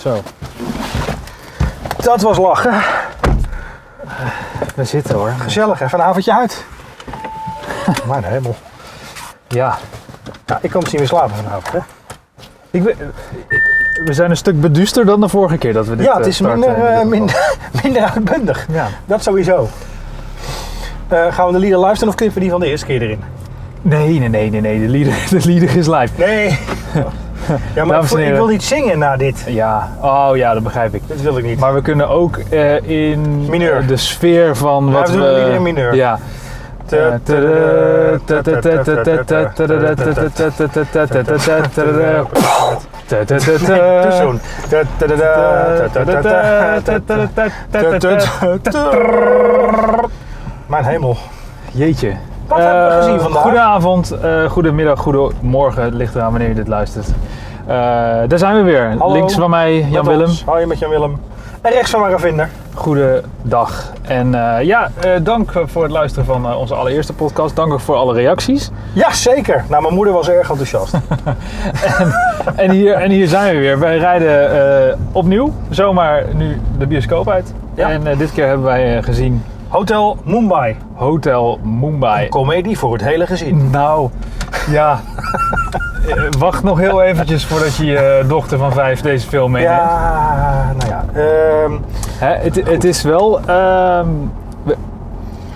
Zo, Dat was lachen. we zitten hoor. Gezellig, even een avondje uit. Mijn hemel. Ja, Ja, ik kan misschien weer slapen vanavond. Hè? ik, we, we zijn een stuk beduuster dan de vorige keer dat we dit Ja, het eh, is starten minder, in eh, minder, minder uitbundig. Ja. Dat sowieso. Eh, gaan we de lieder luisteren of knippen we die van de eerste keer erin? Nee, nee, nee, nee, nee. De lieder, de lieder is live. Nee. Ja, maar ik, wil niet zingen na dit. Ja, oh ja, dat begrijp ik. Dat wil ik niet. Maar we kunnen ook eh, in Mineur. de sfeer van Ja, wat we doen de lieder in mineur. Ja. Mijn hemel. Jeetje. Wat hebben we Eh, gezien vandaag? Goedenavond, eh goedemiddag, goedemorgen. Het ligt eraan wanneer je dit luistert. Eh, daar zijn we weer. Hallo. Links van mij Jan Willem. je met Jan Willem. En rechts van Maravinder. Goedendag. En ja, dank voor het luisteren van onze allereerste podcast. Dank ook voor alle reacties. Ja, zeker. Nou, mijn moeder was erg enthousiast. En hier, en hier zijn we weer. Wij rijden opnieuw zomaar nu de bioscoop uit. Ja. En dit keer hebben wij gezien Hotel Mumbai. Hotel Mumbai. Comedie voor het hele gezin. Nou, ja. Eh, Wacht nog heel eventjes voordat je je dochter van vijf deze film meeneemt. Ja, nou ja. ehm, Hè, het, het is wel... we,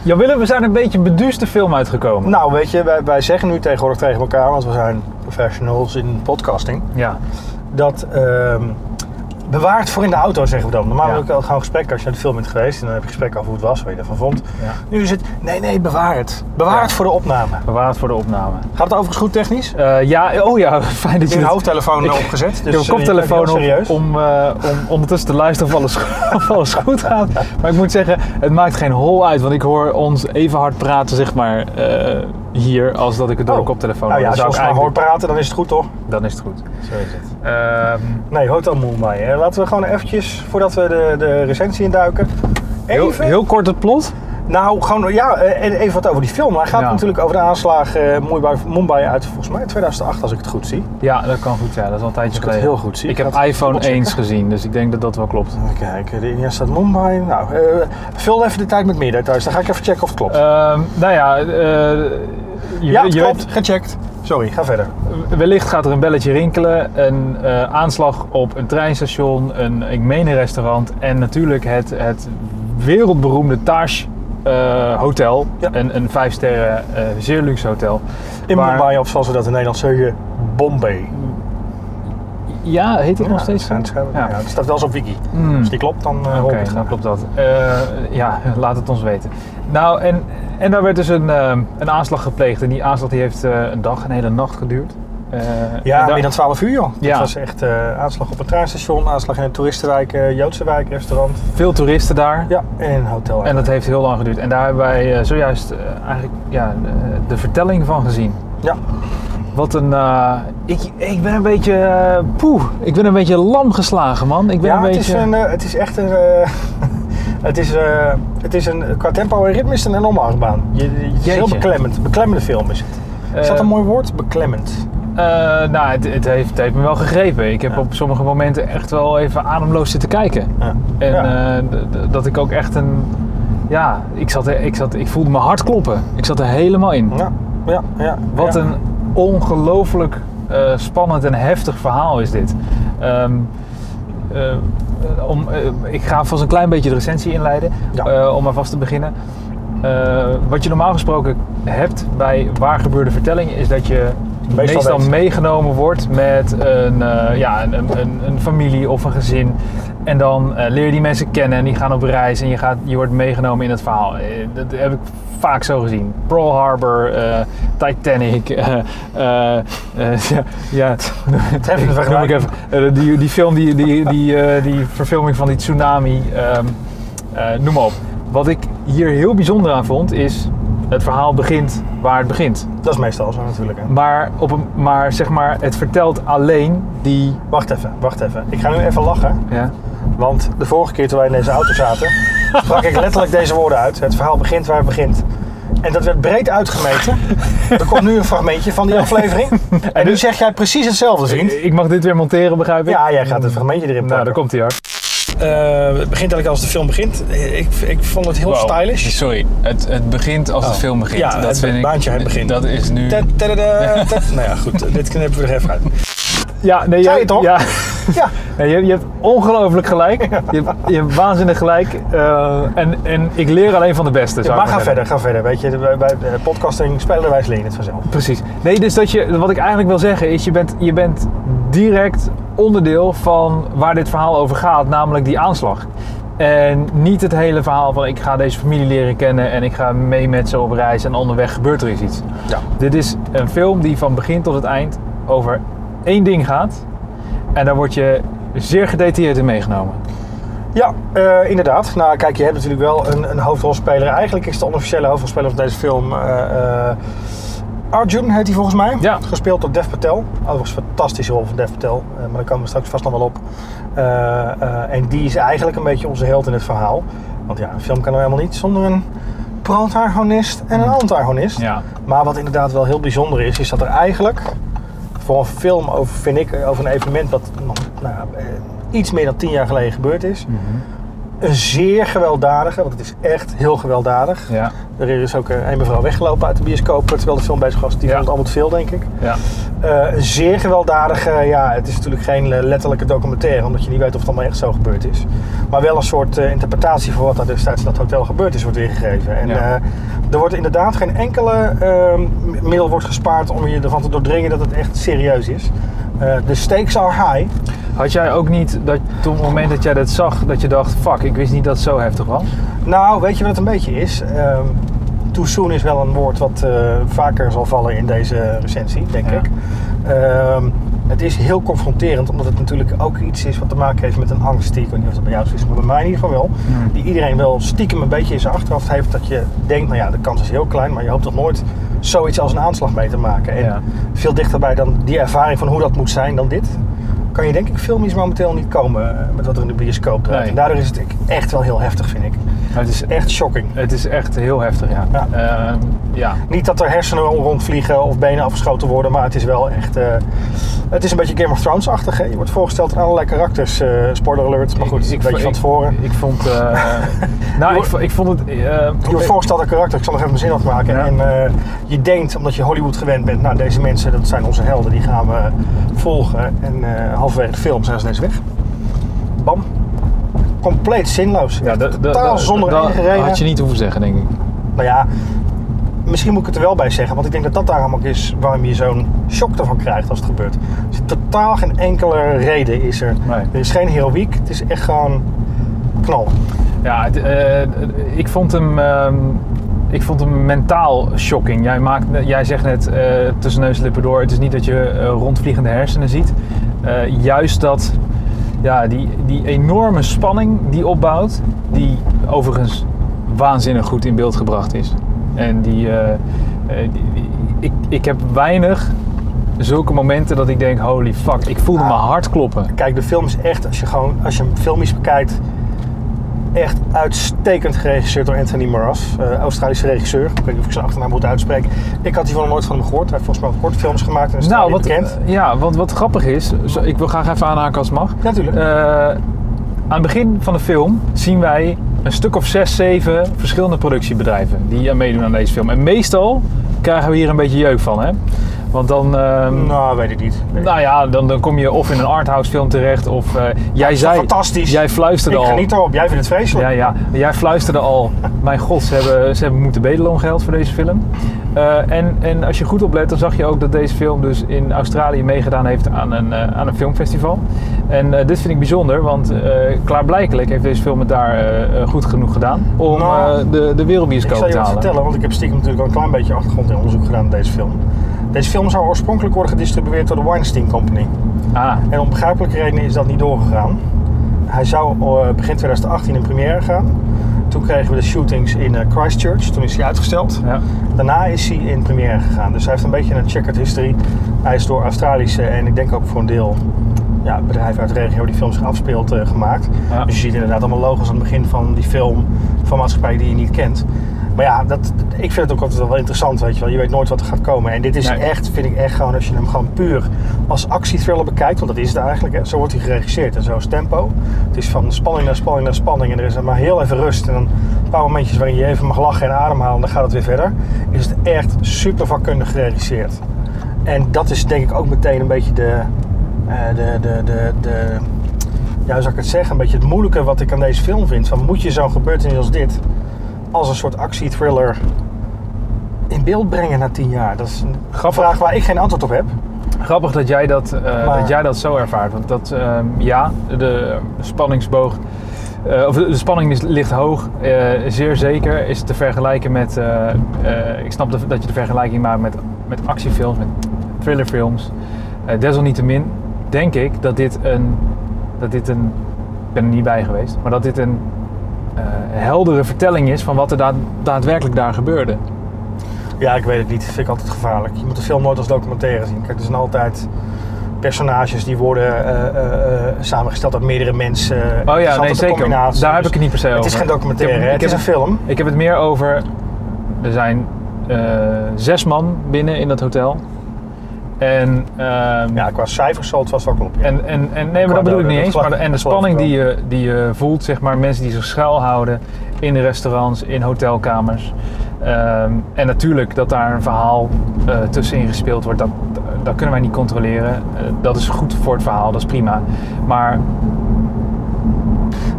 Jan Willem, we zijn een beetje een beduuste film uitgekomen. nou, weet je, wij, wij zeggen nu tegenwoordig tegen elkaar, want we zijn professionals in podcasting, Ja. dat ehm bewaard voor in de auto, zeggen we dan. Normaal Ja. heb ik al gewoon gesprek als je naar de film bent geweest en dan heb je gesprek over hoe het was, wat je ervan vond. Ja. Nu is het, nee, nee, bewaar het. Bewaar Ja. het voor de opname. Bewaar het voor de opname. Gaat het overigens goed technisch? Eh, ja, oh ja, fijn dat je hoofdtelefoon Ik- opgezet. Dus ik heb eh, koptelefoon op serieus. om, eh, om ondertussen te luisteren of alles, of alles goed gaat. Maar ik moet zeggen, het maakt geen hol uit. Want ik hoor ons even hard praten, zeg maar, hier, als dat ik het door Oh. de koptelefoon Nou ja, als je ons hoort praten, dan is het goed toch? Dan is het goed. Zo is het. Ehm, Nee, Hotel Mumbai. Laten we gewoon eventjes, voordat we de, de recensie induiken, heel, even... heel kort het plot. Nou, gewoon, ja, eh, en even wat over die film. Hij gaat Ja. natuurlijk over de aanslag eh, Mumbai, Mumbai uit, volgens mij 2008, als ik het goed zie. Ja, dat kan goed zijn. Dat is al een tijdje ik geleden. heel goed zie. Ik heb ga het iPhone opchecken. 1 gezien, dus ik denk dat dat wel klopt. Even kijken, de eerste staat Mumbai. Nou, eh, vul even de tijd met meer details. Dan ga ik even checken of het klopt. Ehm, nou ja, eh, je, ja, het je klopt. weet- Gecheckt. Sorry, ga verder. wellicht gaat er een belletje rinkelen. Een aanslag op een treinstation, een, ik meen een restaurant en natuurlijk het, het wereldberoemde Taj eh, Hotel. Ja. Een, een vijf sterren, eh, zeer luxe hotel. In Waar- Mumbai, of zoals we dat in Nederland zeggen, Bombay. Ja, heet het nog steeds zo? schijnt- Ja. ja, het staat wel eens op wiki. Hmm. Als die klopt, dan uh, ik het dan klopt dat. Ja, laat het ons weten. Nou, en, en daar werd dus een, een aanslag gepleegd. En die aanslag die heeft een dag, een hele nacht geduurd. Eh, Ja, meer dan 12 uur joh. Ja. Dat was echt eh, aanslag op een treinstation, aanslag in een toeristenwijk, eh, Joodse wijk, restaurant. Veel toeristen daar. Ja, en een hotel. En dat heeft heel lang geduurd. En daar hebben wij zojuist eigenlijk ja, de, vertelling van gezien. Ja. Wat een... ik, ik ben een beetje... eh, poeh, ik ben een beetje lam geslagen, man. Ik ben Ja, een het, beetje... is een, het is echt een... het, is, het is een... Qua tempo en ritme is het een enorme achtbaan. Je, je- het is heel beklemmend. Beklemmende film is het. Is dat een mooi woord? Beklemmend. Eh, nou, het, het, heeft, het heeft me wel gegrepen. Ik heb Ja. op sommige momenten echt wel even ademloos zitten kijken. Ja. En Ja. eh, dat ik ook echt een... Ja, ik, zat ik, zat, ik voelde mijn hart kloppen. Ik zat er helemaal in. ja, ja, ja. Wat een ongelooflijk eh, spannend en heftig verhaal is dit. Ehm, eh, eh, ik ga vast een klein beetje de recensie inleiden, om maar vast te beginnen. Wat je normaal gesproken hebt bij waar gebeurde vertellingen is dat je Meestal meegenomen wordt met een, eh, ja, een, een, een familie of een gezin. En dan eh, leer je die mensen kennen en die gaan op reis en je, gaat, je wordt meegenomen in het verhaal. Eh, dat heb ik vaak zo gezien. Pearl Harbor, Titanic. ja, ja. Treffende Noem ik even. Die, die film, die, die, die, die verfilming van die tsunami, ehm, eh, noem maar op. Wat ik hier heel bijzonder aan vond is, het verhaal begint waar het begint. Dat is meestal zo natuurlijk. Hè. Maar, op een, maar zeg maar, het vertelt alleen die... Wacht even, wacht even. Ik ga nu even lachen. Ja, Want de vorige keer toen wij in deze auto zaten, sprak ik letterlijk deze woorden uit. Het verhaal begint waar het begint. En dat werd breed uitgemeten. er komt nu een fragmentje van die aflevering. En nu zeg jij precies hetzelfde, vriend. Ik mag dit weer monteren, begrijp ik? Ja, jij gaat het fragmentje erin Nou, pakken. daar komt hij hoor. Eh, het begint eigenlijk als de film begint. Ik, ik vond het heel Wow. stylish. Sorry, het, het begint als de Oh. film begint. Ja, het baantje, het begint. Dat is nu... Ted, tadada, ted. Nou ja, goed. Dit knippen we er even uit. Ja, nee, Zei jij- je toch? Ja, Ja, Nee, je, je hebt ongelooflijk gelijk. Je hebt, je hebt waanzinnig gelijk. Eh, en, en ik leer alleen van de beste. zou maar ik ga zeggen. verder, ga verder. Weet je, bij, bij eh, podcasting spelerwijs leer je het vanzelf. Precies. Nee, dus dat je, wat ik eigenlijk wil zeggen is, je bent, je bent direct onderdeel van waar dit verhaal over gaat, namelijk die aanslag. En niet het hele verhaal van ik ga deze familie leren kennen en ik ga mee met ze op reis en onderweg gebeurt er iets. Ja. Dit is een film die van begin tot het eind over één ding gaat. En daar word je zeer gedetailleerd in meegenomen. Ja, eh, inderdaad. Nou, kijk, je hebt natuurlijk wel een, een hoofdrolspeler. Eigenlijk is de onofficiële hoofdrolspeler van deze film eh, eh, Arjun, heet hij volgens mij. Ja. Gespeeld door Dev Patel. Overigens een fantastische rol van Dev Patel. eh, maar daar komen we straks vast nog wel op. Eh, eh, en die is eigenlijk een beetje onze held in het verhaal. Want ja, een film kan nou helemaal niet zonder een protagonist en een antagonist. Ja. Maar wat inderdaad wel heel bijzonder is, is dat er eigenlijk voor een film over, vind ik, over een evenement wat nog, nou, iets meer dan tien jaar geleden gebeurd is, een zeer gewelddadige, want het is echt heel gewelddadig. Ja. Er is ook eh, een mevrouw weggelopen uit de bioscoop terwijl de film bezig was. Die Ja. vond het allemaal te veel, denk ik. Ja. Eh, een zeer gewelddadige, ja, het is natuurlijk geen eh, letterlijke documentaire, omdat je niet weet of het allemaal echt zo gebeurd is. Maar wel een soort interpretatie van wat er destijds in dat hotel gebeurd is, wordt weergegeven. En Ja. er wordt inderdaad geen enkele eh, middel wordt gespaard om je ervan te doordringen dat het echt serieus is. Eh, de stakes are high. Had jij ook niet dat toen op het moment dat jij dat zag, dat je dacht, fuck, ik wist niet dat het zo heftig was? Nou, weet je wat het een beetje is? Ehm too soon is wel een woord wat eh, vaker zal vallen in deze recensie, denk Ja. ik. Ehm, het is heel confronterend, omdat het natuurlijk ook iets is wat te maken heeft met een angst die, ik weet niet of dat bij jou is, maar bij mij in ieder geval wel. Die iedereen wel stiekem een beetje in zijn achterhoofd heeft dat je denkt, nou ja, de kans is heel klein, maar je hoopt toch nooit zoiets als een aanslag mee te maken. En Ja. veel dichterbij dan die ervaring van hoe dat moet zijn dan dit. Kan je denk ik filmisch momenteel niet komen eh, met wat er in de bioscoop draait. Nee. En daardoor is het echt wel heel heftig, vind ik. Het is, Echt shocking. het is echt heel heftig, ja. Ja. Ehm, ja. Niet dat er hersenen rondvliegen of benen afgeschoten worden, maar het is wel echt. eh, het is een beetje Game of Thrones-achtig. Je wordt voorgesteld aan allerlei karakters. eh spoiler alert, maar goed, Ik- weet je van tevoren. Ik vond, nou, ik, vo- ik vond het... Je wordt voorgesteld aan karakters, ik zal nog even mijn zin afmaken. Ja. En je denkt, omdat je Hollywood gewend bent, nou deze mensen, dat zijn onze helden, die gaan we volgen. En halverwege de film zijn ze ineens weg. Bam. Compleet zinloos. ja, da- da- Totaal da- zonder enige reden. had je niet hoeven zeggen, denk ik. Nou ja, misschien moet ik het er wel bij zeggen, want ik denk dat dat daarom ook is waarom je zo'n shock ervan krijgt als het gebeurt. Dus totaal geen enkele reden is er. Nee. Er is geen heroïek, het is echt gewoon knal. Ja, het, eh, ik vond hem... ehm, ik vond hem mentaal shocking. Jij, maakt, jij zegt net eh, tussen neus en lippen door, het is niet dat je eh, rondvliegende hersenen ziet. Eh, juist dat, ja, die, die enorme spanning die opbouwt, die overigens waanzinnig goed in beeld gebracht is. En die, die- die- ik, ik heb weinig zulke momenten dat ik denk, holy fuck, ik voelde Ah. mijn hart kloppen. Kijk, de film is echt, als je, gewoon, als je hem filmisch bekijkt, echt uitstekend geregisseerd door Anthony Maras, eh, Australische regisseur. Ik weet niet of ik zijn achternaam moet uitspreken. Ik had hiervan nooit van hem gehoord. Hij heeft volgens mij ook korte films gemaakt en is Nou, wat, bekend. ja, want wat grappig is, zo- ik wil graag even aanhaken als het mag. Natuurlijk. Eh, aan het begin van de film zien wij een stuk of zes, zeven verschillende productiebedrijven die aan meedoen aan deze film. En meestal krijgen we hier een beetje jeuk van, hè? Want dan, ehm, nou, weet ik niet. Nee. nou ja, dan, dan kom je of in een arthouse film terecht of eh, jij zei, fantastisch? jij fluisterde ik al. geniet erop. Jij vindt het vreselijk. Ja, ja. Jij fluisterde al, mijn god, ze hebben, ze hebben moeten bedelen om geld voor deze film. Eh, en, en als je goed oplet, dan zag je ook dat deze film dus in Australië meegedaan heeft aan een, eh, aan een filmfestival. En dit vind ik bijzonder, want klaarblijkelijk heeft deze film het daar goed genoeg gedaan om Nou, de, de Ik wereldbioscoop zal je te wat halen. vertellen, want ik heb stiekem natuurlijk al een klein beetje achtergrond in onderzoek gedaan naar deze film. Deze film zou oorspronkelijk worden gedistribueerd door de Weinstein Company. Ah, En om begrijpelijke redenen is dat niet doorgegaan. Hij zou eh, begin 2018 in première gaan. Toen kregen we de shootings in eh, Christchurch. Toen is hij uitgesteld. ja. Daarna is hij in première gegaan. Dus hij heeft een beetje een checkered history. Hij is door Australische en ik denk ook voor een deel ja, bedrijven uit de regio die film zich afspeelt eh, gemaakt. Ja. Dus je ziet inderdaad allemaal logos aan het begin van die film van maatschappijen die je niet kent. Maar ja, dat, ik vind het ook altijd wel interessant, weet je wel. Je weet nooit wat er gaat komen. En dit is Nee. echt, vind ik echt gewoon, als je hem gewoon puur als actiethriller bekijkt, want dat is het eigenlijk. Hè. Zo wordt hij geregisseerd en zo is tempo. Het is van spanning naar spanning naar spanning. En er is maar heel even rust. En dan een paar momentjes waarin je even mag lachen en ademhalen. En dan gaat het weer verder. Is het echt super vakkundig geregisseerd. En dat is denk ik ook meteen een beetje de, eh, de, de, de, de ja, hoe zou ik het zeggen, een beetje het moeilijke wat ik aan deze film vind. Van moet je zo'n gebeurtenis als dit als een soort actiethriller in beeld brengen na tien jaar? Dat is een Grappig. vraag waar ik geen antwoord op heb. Grappig dat jij dat, eh, Maar- dat, jij dat zo ervaart. Want dat, ehm, ja, de spanningsboog, eh, of de, de spanning is, ligt hoog, eh, zeer zeker. Is te vergelijken met, ik snap de- dat je de vergelijking maakt met, met actiefilms, met thrillerfilms. Desalniettemin denk ik dat dit een, dat dit een, ik ben er niet bij geweest, maar dat dit een heldere vertelling is van wat er daad- daadwerkelijk daar gebeurde. Ja, ik weet het niet. Dat vind ik altijd gevaarlijk. Je moet de film nooit als documentaire zien. Kijk, er zijn altijd personages die worden eh, eh, eh, samengesteld uit meerdere mensen. Oh ja, nee zeker. combinatie. Daar heb ik het niet per se over. Het is geen documentaire, heb- het is heb- een film. Ik heb het meer over. Er zijn eh, zes man binnen in dat hotel. En, ehm, Ja, qua cijfers zal het vast wel kloppen. ja. en, en, en nee, maar dat bedoel ik niet eens. Maar de, en de spanning die je, die je voelt, zeg maar, mensen die zich schuilhouden in de restaurants, in hotelkamers. Ehm, en natuurlijk dat daar een verhaal eh tussenin gespeeld wordt, dat, dat kunnen wij niet controleren. Eh, dat is goed voor het verhaal, dat is prima. Maar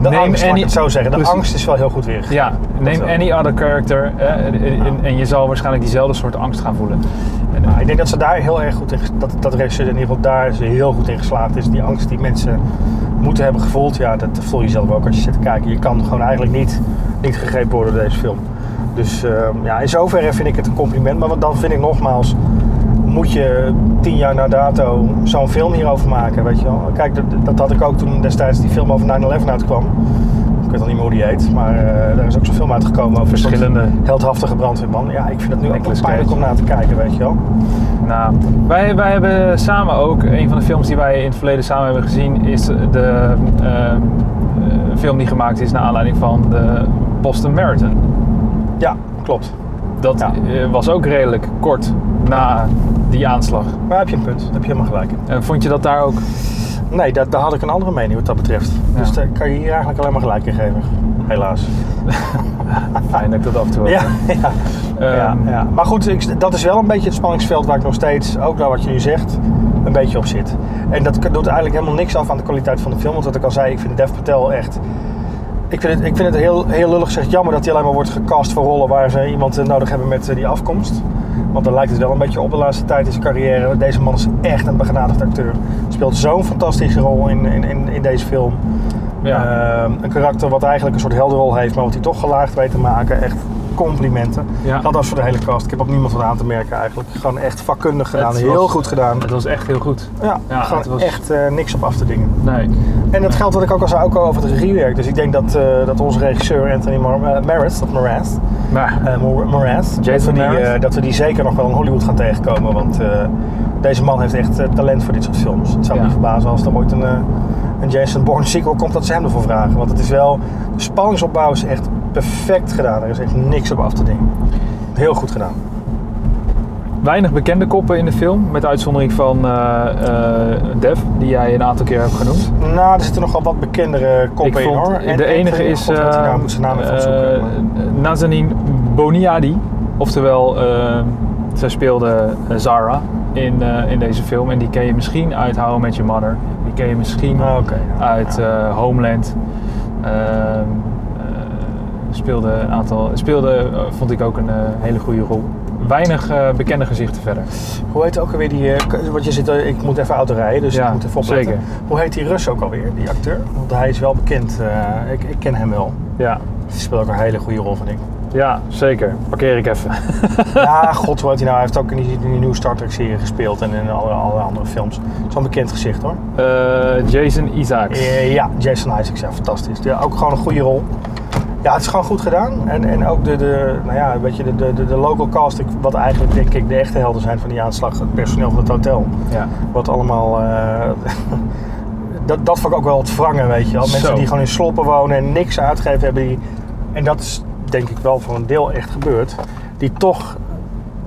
de neem angst, any- ik het zo zeggen. De Precies. angst is wel heel goed weer. Ja, neem any other character eh, en, en- en je zal waarschijnlijk diezelfde soort angst gaan voelen. Nou, ik denk dat ze daar heel erg goed in, dat, dat regisseur in ieder geval daar heel goed in geslaagd is. Die angst die mensen moeten hebben gevoeld, ja, dat voel je zelf ook als je zit te kijken. Je kan gewoon eigenlijk niet, niet gegrepen worden door deze film. Dus ehm, ja, in zoverre vind ik het een compliment. Maar dan vind ik nogmaals, moet je tien jaar na dato zo'n film hierover maken, weet je wel. Kijk, dat, dat had ik ook toen destijds die film over 9-11 uitkwam. Weet al niet meer hoe die heet, maar eh, daar is ook zo'n film uitgekomen over Verschillende. heldhaftige brandweerman. Ja, ik vind het nu ook wel pijnlijk om naar te kijken, weet je wel. Nou, wij, wij hebben samen ook, een van de films die wij in het verleden samen hebben gezien, is de eh, film die gemaakt is naar aanleiding van de Boston Marathon. Ja, klopt. Dat Ja. eh, was ook redelijk kort na die aanslag. Maar heb je een punt, heb je helemaal gelijk. En vond je dat daar ook? Nee, dat, daar had ik een andere mening wat dat betreft. Ja. Dus daar kan je hier eigenlijk alleen maar gelijk in geven. Helaas. Fijn dat ik dat af en toe Ja, heb. ja. ja, Ehm, ja. Maar goed, ik, dat is wel een beetje het spanningsveld waar ik nog steeds, ook naar wat je nu zegt, een beetje op zit. En dat doet eigenlijk helemaal niks af aan de kwaliteit van de film. Want wat ik al zei, ik vind Dev Patel echt... Ik vind het, ik vind het heel, heel lullig gezegd jammer dat hij alleen maar wordt gecast voor rollen waar ze iemand eh, nodig hebben met eh, die afkomst. Want daar lijkt het wel een beetje op de laatste tijd in zijn carrière. Deze man is echt een begenadigd acteur. Speelt zo'n fantastische rol in, in, in, deze film. Ja. Ehm, een karakter wat eigenlijk een soort helderrol heeft, maar wat hij toch gelaagd weet te maken. Echt complimenten. Ja. Dat was voor de hele cast. Ik heb op niemand wat aan te merken eigenlijk. Gewoon echt vakkundig gedaan. Het Heel was- goed gedaan. Het was echt heel goed. Ja, Ja, gewoon het was- echt eh, niks op af te dingen. Nee. En dat geldt wat ik ook al zei, ook al over het regiewerk. Dus ik denk dat, eh, dat onze regisseur Anthony Mar eh, Maris, dat Maras, Morath, dat, we Jason die, dat we die zeker nog wel in Hollywood gaan tegenkomen. Want deze man heeft echt talent voor dit soort films. Het zou me Ja. niet verbazen als er ooit een, een Jason Bourne sequel komt dat ze hem ervoor vragen. Want het is wel, de spanningsopbouw is echt perfect gedaan. Er is echt niks op af te dingen. Heel goed gedaan. weinig bekende koppen in de film, met uitzondering van eh, Dev, die jij een aantal keer hebt genoemd. Nou, er zitten nogal wat bekendere koppen Ik in hoor. En de enige is God, eh, naam moet zijn naam even opzoeken. Nazanin Boniadi, oftewel zij speelde Zara in, in deze film en die ken je misschien uit How I Met Your Mother. Die ken je misschien Ah, uit Homeland. Speelde een aantal, speelde eh, vond ik ook een eh, hele goede rol. Weinig eh, bekende gezichten verder. Hoe heet ook alweer die... Want je zit, ik moet even auto rijden, dus Ja, ik moet even opletten. zeker. Hoe heet die Rus ook alweer, die acteur? Want hij is wel bekend. ik, ik ken hem wel. Ja, Hij speelt ook een hele goede rol, vind ik. ja zeker. Parkeer ik even. ja, god, hoe heet hij nou? Hij heeft ook in die, in die nieuwe Star Trek serie gespeeld en in alle, alle andere films. Zo'n bekend gezicht hoor. Jason Isaacs. Ja, Jason Isaacs, ja, fantastisch. Ja, ook gewoon een goede rol. Ja, het is gewoon goed gedaan. En, en ook de, de, nou ja, weet je, de, de, de, local cast, wat eigenlijk denk ik de echte helden zijn van die aanslag, het personeel van het hotel. Ja. Wat allemaal. eh, dat, dat vond ik ook wel het wrangen, weet je wel. Mensen Zo. die gewoon in sloppen wonen en niks uitgeven hebben. Die, en dat is denk ik wel voor een deel echt gebeurt, die toch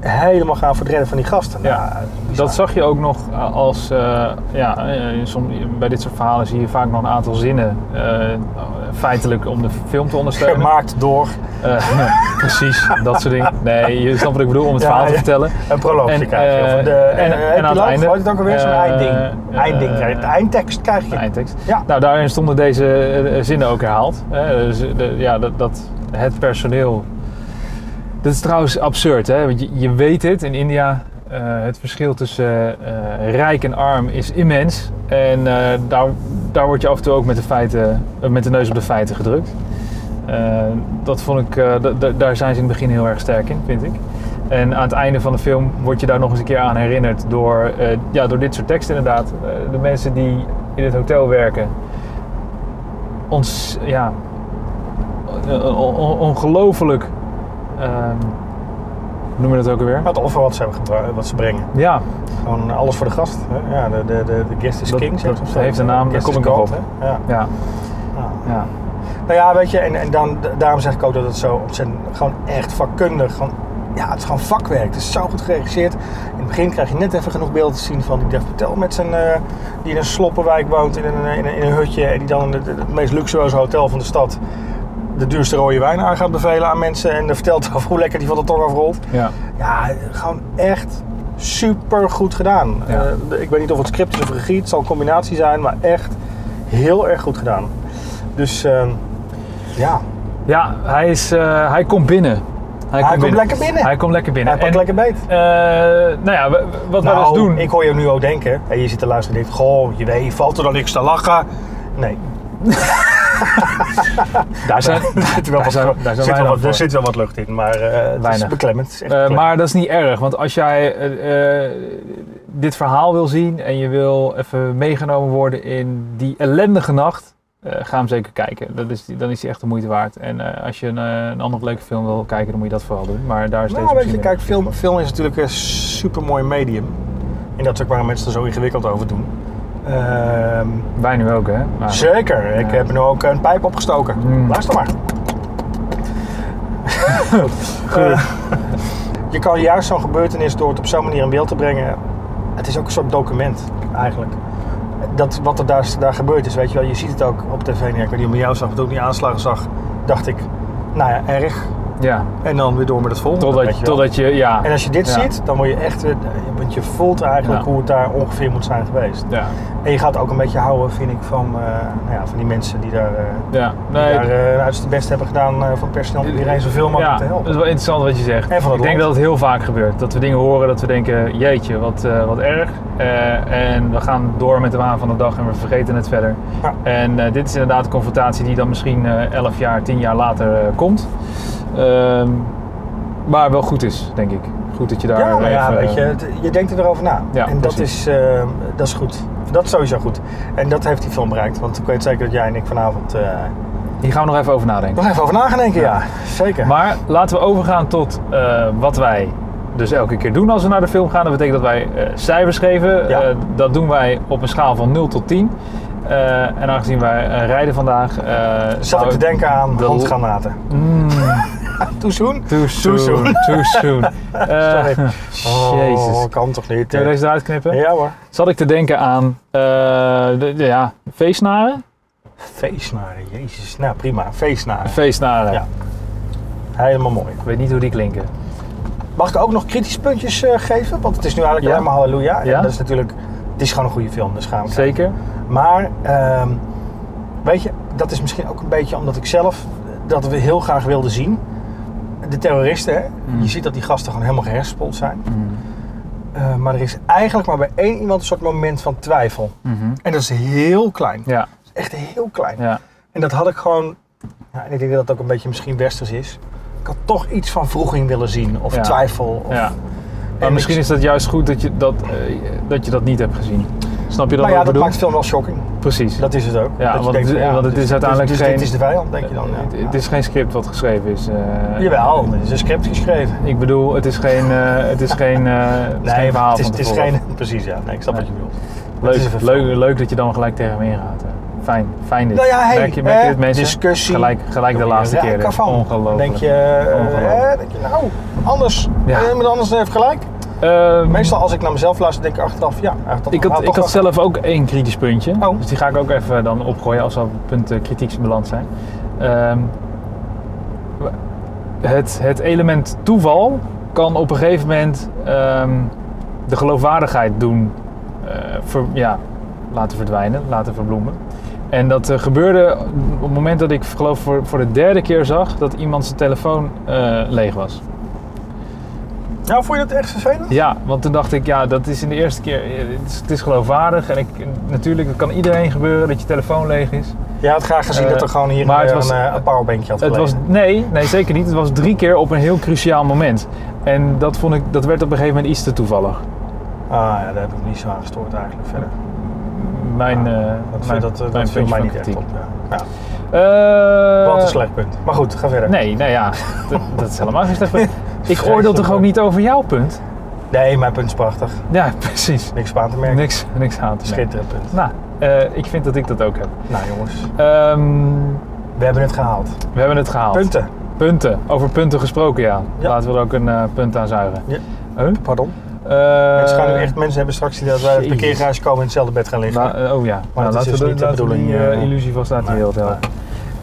helemaal gaan verdrennen van die gasten. Ja, Nou, bizar. Dat zag je ook nog als, eh, ja, eh, som- bij dit soort verhalen zie je vaak nog een aantal zinnen eh, feitelijk om de film te ondersteunen. gemaakt door Eh, precies, dat soort dingen. Nee, je snapt wat ik bedoel om het Ja, verhaal te ja. vertellen. een proloogje En, krijg je. eh, Of de, en- eh, en aan het einde, het ook alweer? Zo'n eh, eindding. eh, eindding krijg je. De eindtekst krijg je. Eindtekst. Ja. Nou, daarin stonden deze eh, zinnen ook herhaald. Dus, de, ja, dat, dat het personeel. Dat is trouwens absurd, hè? Want je, je weet het in India. eh, het verschil tussen eh, rijk en arm is immens. En eh, daar, daar word je af en toe ook met de, feiten, met de neus op de feiten gedrukt. Dat vond ik, da- da- daar zijn ze in het begin heel erg sterk in, vind ik. En aan het einde van de film word je daar nog eens een keer aan herinnerd door, ja, door dit soort teksten inderdaad. De mensen die in het hotel werken, ons, ja, on- on- on- ongelooflijk, ehm, hoe noem je dat ook alweer? Het offer wat ze, hebben wat ze brengen. Ja, Gewoon alles voor de gast. Hè? Ja, de, de, de, de guest is Dat- king. dat heeft een naam, daar kom is ik nog op. hè? Ja. ja, Ja. ja. Nou ja, weet je, en, en dan, daarom zeg ik ook dat het zo ontzettend, gewoon echt vakkundig, gewoon, ja, het is gewoon vakwerk. Het is zo goed geregisseerd. In het begin krijg je net even genoeg beelden te zien van die Dev Patel met zijn, eh, die in een sloppenwijk woont, in een, in een, in een hutje, en die dan in het, het meest luxueuze hotel van de stad de duurste rode wijn aan gaat bevelen aan mensen en vertelt over hoe lekker die van de tong afrolt. ja. Ja, gewoon echt super goed gedaan. Ja. Eh, ik weet niet of het script is of regie, het zal een combinatie zijn, maar echt heel erg goed gedaan. Dus ehm, ja, Ja, hij, is, eh, hij komt binnen. Hij, komt lekker binnen. Hij komt lekker binnen. hij pakt En, lekker beet. eh, nou ja, wat wij Nou, dus doen. ik hoor je nu ook denken, en je zit te luisteren en denkt, goh, je weet, valt er dan niks te lachen? Nee, daar zijn, zit wel daar wat, zijn, daar zijn zit wel wat, voor. er zit wel wat lucht in, maar eh, het is Weinig. beklemmend. Het is echt Eh, beklemmend. maar dat is niet erg, want als jij eh, dit verhaal wil zien en je wil even meegenomen worden in die ellendige nacht, eh, ga hem zeker kijken. Dat is, dan is die echt de moeite waard. En als je een, eh, een andere leuke film wil kijken, dan moet je dat vooral doen. Maar daar is deze Nou, weet je, kijk, film, film is natuurlijk een super mooi medium. En dat is ook waar mensen er zo ingewikkeld over doen. Ehm, Wij nu ook, hè? Maar- Zeker. Ik heb nu ook een pijp opgestoken. Mm. Luister maar. Eh, je kan juist zo'n gebeurtenis door het op zo'n manier in beeld te brengen. Het is ook een soort document eigenlijk. Dat, wat er daar, daar gebeurd is, weet je wel. Je ziet het ook op tv. Ik weet niet of ik jou zag, maar toen ik die aanslagen zag, dacht ik, nou ja, erg. Ja, En dan weer door met het volgende. totdat, je totdat je, ja. En als je dit Ja. ziet, dan word je echt weer, want je voelt eigenlijk Ja. hoe het daar ongeveer moet zijn geweest. Ja, En je gaat ook een beetje houden, vind ik, van, eh, nou ja, van die mensen die daar, eh, ja. die Nee, daar eh, uiterst best hebben gedaan eh, voor het personeel om iedereen zoveel mogelijk te dat helpen. is wel interessant wat je zegt. Van ik denk dat het heel vaak gebeurt. Dat we dingen horen dat we denken, jeetje, wat, eh, wat erg. Eh, en we gaan door met de waan van de dag en we vergeten het verder. En eh, dit is inderdaad een confrontatie die dan misschien eh 11 jaar, 10 jaar later eh, komt. Ehm, maar wel goed is, denk ik. Goed dat je daar Ja, maar ja, even, weet je, het- je denkt er weer over na. Ja, en dat is, eh, dat is goed. Dat is sowieso goed. En dat heeft die film bereikt. Want ik weet zeker dat jij en ik vanavond eh, Hier gaan we nog even over nadenken. nog even over na gaan denken. Ja, zeker. Maar laten we overgaan tot eh, wat wij dus elke keer doen als we naar de film gaan. Dat betekent dat wij eh, cijfers geven. Ja. Eh, dat doen wij op een schaal van 0 tot 10. Eh, en aangezien wij eh, rijden vandaag... eh, Zat ik te denken aan de- handgranaten. Mm, Too soon? too soon. soon. Too soon. Sorry. Jezus. Oh, kan toch niet? Kun je deze eruit knippen? Ja hoor. Zat ik te denken aan de, de- ja, feestnaren? Feestnaren, jezus. Nou prima, feestnaren. Feestnaren. Ja. Helemaal mooi. Ik weet niet hoe die klinken. Mag ik ook nog kritische puntjes geven? Want het is nu eigenlijk Ja. maar halleluja. Ja. En dat is natuurlijk, het is gewoon een goede film, dus gaan we kijken. Maar, ehm, weet je, dat is misschien ook een beetje omdat ik zelf dat we heel graag wilden zien. De terroristen, hè? Mm. je ziet dat die gasten gewoon helemaal gehersenspoeld zijn. Mm. Eh, maar er is eigenlijk maar bij één iemand een soort moment van twijfel. Mhm. En dat is heel klein. Ja, Echt heel klein. ja. En dat had ik gewoon, ja, en ik denk dat het ook een beetje misschien westers is. Ik had toch iets van vroeging willen zien, of Ja. twijfel. Of, ja. Maar En misschien is dat juist goed dat je dat, eh, dat, je dat niet hebt gezien. Snap je dat maar ja, dat bedoel? maakt de film wel shocking. Precies. Dat is het ook. Ja, dat want denkt het- ja, want het is uiteindelijk dus, geen- Dit is de vijand, denk je dan. Het- Ja. Het is geen script wat geschreven is. eh, Jawel, er is een script geschreven. Ik bedoel, het is geen, eh, het is geen, het is geen verhaal het is, van het is geen... Precies, ja. Nee, ik snap Nee. wat je bedoelt. Het Leuk, leuk, leuk dat je dan gelijk tegen me ingaat. eh. fijn, fijn dit. Nou ja, hey, merk je, merk je hè, dit mensen? discussie. Gelijk, gelijk de laatste keer. Ongelooflijk. Denk je, Ongelooflijk. hè, denk je, nou, anders. Ja. Iemand anders heeft gelijk. Ehm, Meestal als ik naar mezelf luister, denk ik achteraf, ja, toch- Ik had, ik had zelf ook één kritisch puntje. Oh. Dus die ga ik ook even dan opgooien als we op het punt eh, kritiek beland zijn. Ehm, het, het element toeval kan op een gegeven moment ehm, de geloofwaardigheid doen eh, ver- ja, laten verdwijnen, laten verbloemen. En dat eh, gebeurde op het moment dat ik geloof voor, voor de derde keer zag dat iemand zijn telefoon eh, leeg was. Nou, vond je dat echt vervelend? Ja, want toen dacht ik, ja, dat is in de eerste keer, eh, het is, het is geloofwaardig. En ik, natuurlijk, het kan iedereen gebeuren dat je telefoon leeg is. Je had graag gezien Eh, dat er gewoon hier maar het een, was- eh, een powerbankje had Het was, nee, nee, zeker niet. Het was drie keer op een heel cruciaal moment. En dat, vond ik, dat werd op een gegeven moment iets te toevallig. Ah ja, daar heb ik niet zo aan gestoord eigenlijk verder. Mijn, eh Dat, mijn, dat, mijn dat viel mij niet echt op. Ja. Ja, Eh, wat een slecht punt. Maar goed, ga verder. Nee, nou ja, dat, dat is helemaal geen slecht punt. Ik oordeel toch ook niet over jouw punt? Nee, mijn punt is prachtig. Ja, precies. Niks aan te merken. Niks, niks aan te merken. Schitterend punt. Nou, eh, ik vind dat ik dat ook heb. Nou jongens, Ehm, we hebben het gehaald. we hebben het gehaald. Punten. Punten. Over punten gesproken, ja. Ja. Laten we er ook een eh, punt aan zuigen. Ja. Huh? Pardon. Eh, mensen gaan echt mensen hebben straks die dat wij Jezus. parkeergarage komen in hetzelfde bed gaan liggen. Nou, oh ja, Maar nou, dat is laten dus we, niet de die bedoeling, eh, illusie vast uit de nee, wereld helpen.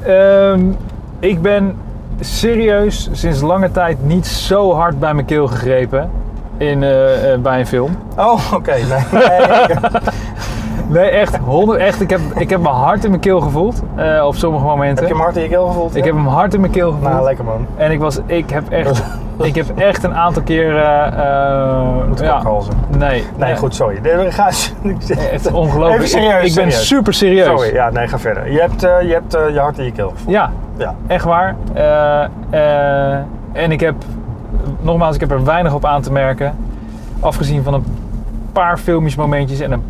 Ehm, ik ben serieus sinds lange tijd niet zo hard bij mijn keel gegrepen in, eh, eh, bij een film. Oh, oké. Nee. nee. Nee, echt, honderd, echt. Ik heb, ik heb mijn hart in mijn keel gevoeld eh, op sommige momenten. heb je hem hard in je keel gevoeld? Ik ja? heb hem hard in mijn keel gevoeld. Nou, lekker man. En ik, was, ik, heb echt, ik heb echt een aantal keren... eh, Moet ik ja. Nee. Nee, goed, sorry. Nee, Ga. Het is ongelooflijk. Even serieus, ik, ik ben serieus. super serieus. Sorry, ja, nee, ga verder. Je hebt, eh, je, hebt eh, je hart in je keel gevoeld. Ja, Ja. echt waar. Eh, eh, en ik heb, nogmaals, ik heb er weinig op aan te merken. Afgezien van een paar filmische momentjes en, een,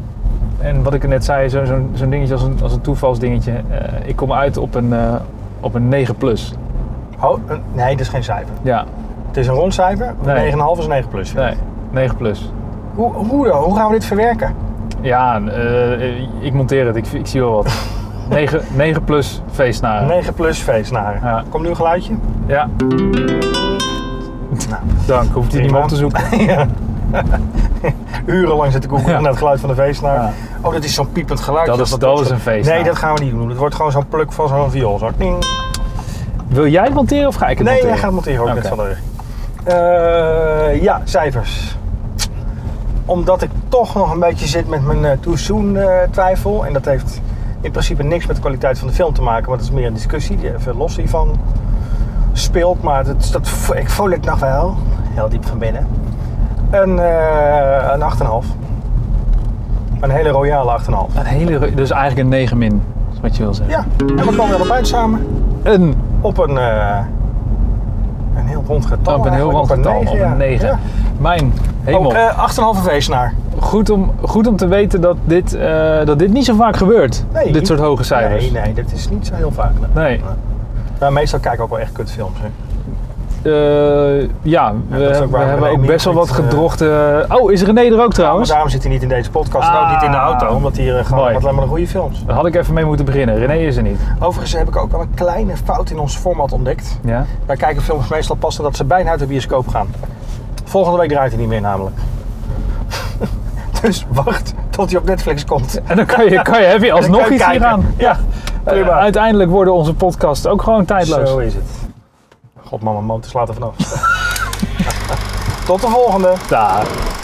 en wat ik er net zei, zo- zo'n zo'n dingetje als een, als een toevalsdingetje. Eh, ik kom uit op een, eh, op een 9 plus. Oh, nee, dat is geen cijfer. Ja, Het is een rond cijfer. Nee. 9,5 is 9 plus. nee, 9 plus. Hoe, hoe dan? Hoe gaan we dit verwerken? Ja, eh, ik monteer het, ik, ik zie wel wat. 9, 9 plus feestnaren. 9 plus feestnaren. Ja. Komt nu een geluidje? Ja, Nou, dank. Hoeft u niet meer op te zoeken. ja. Urenlang zitten googelen Ja. naar het geluid van de feestnaar. Ja. Oh, dat is zo'n piepend geluid. Dat is- dat is een feestnaar. Nee, dat gaan we niet doen. Het wordt gewoon zo'n pluk van zo'n viool. Zo. Ding. Wil jij het monteren of ga ik het Nee, monteren? jij gaat monteren ook Oké. net van de Eh, ja, cijfers. Omdat ik toch nog een beetje zit met mijn too soon eh, twijfel. En dat heeft in principe niks met de kwaliteit van de film te maken. Want het is meer een discussie die even los hiervan speelt. Maar dat, dat, ik voel het nog wel. Heel diep van binnen. Een, een 8,5. Een hele royale 8,5. Een hele, dus eigenlijk een 9 min, is wat je wil zeggen. Ja, en we komen erop uit samen. Een, Op een, eh, een heel rond getal. op een heel rond getal, op een 9. Ja. Mijn hemel. Eh 8,5 feestnaar. goed, om, goed om te weten dat dit, eh, dat dit niet zo vaak gebeurt. Nee. Dit soort hoge cijfers. Nee, nee, dat is niet zo heel vaak. Nee. Maar meestal kijk ik ook wel echt kutfilms. Hè. Eh, ja, we, ook hebben ook best wel wat eh, gedrochte... Oh, is René er ook trouwens? daarom zit hij niet in deze podcast en Ah. ook niet in de auto. Omdat hier uh, gewoon wat alleen maar de goede films. Daar had ik even mee moeten beginnen. René is er niet. Overigens heb ik ook wel een kleine fout in ons format ontdekt. Ja? Wij kijken films meestal pas dat ze bijna uit de bioscoop gaan. Volgende week draait hij niet meer namelijk. dus wacht tot hij op Netflix komt. En dan kan je, kan je, heb je alsnog kan je iets hier kijken. aan. Ja. Eh, uiteindelijk worden onze podcasts ook gewoon tijdloos. Zo is het. God, mama, slaat er vanaf. Tot de volgende. Daar.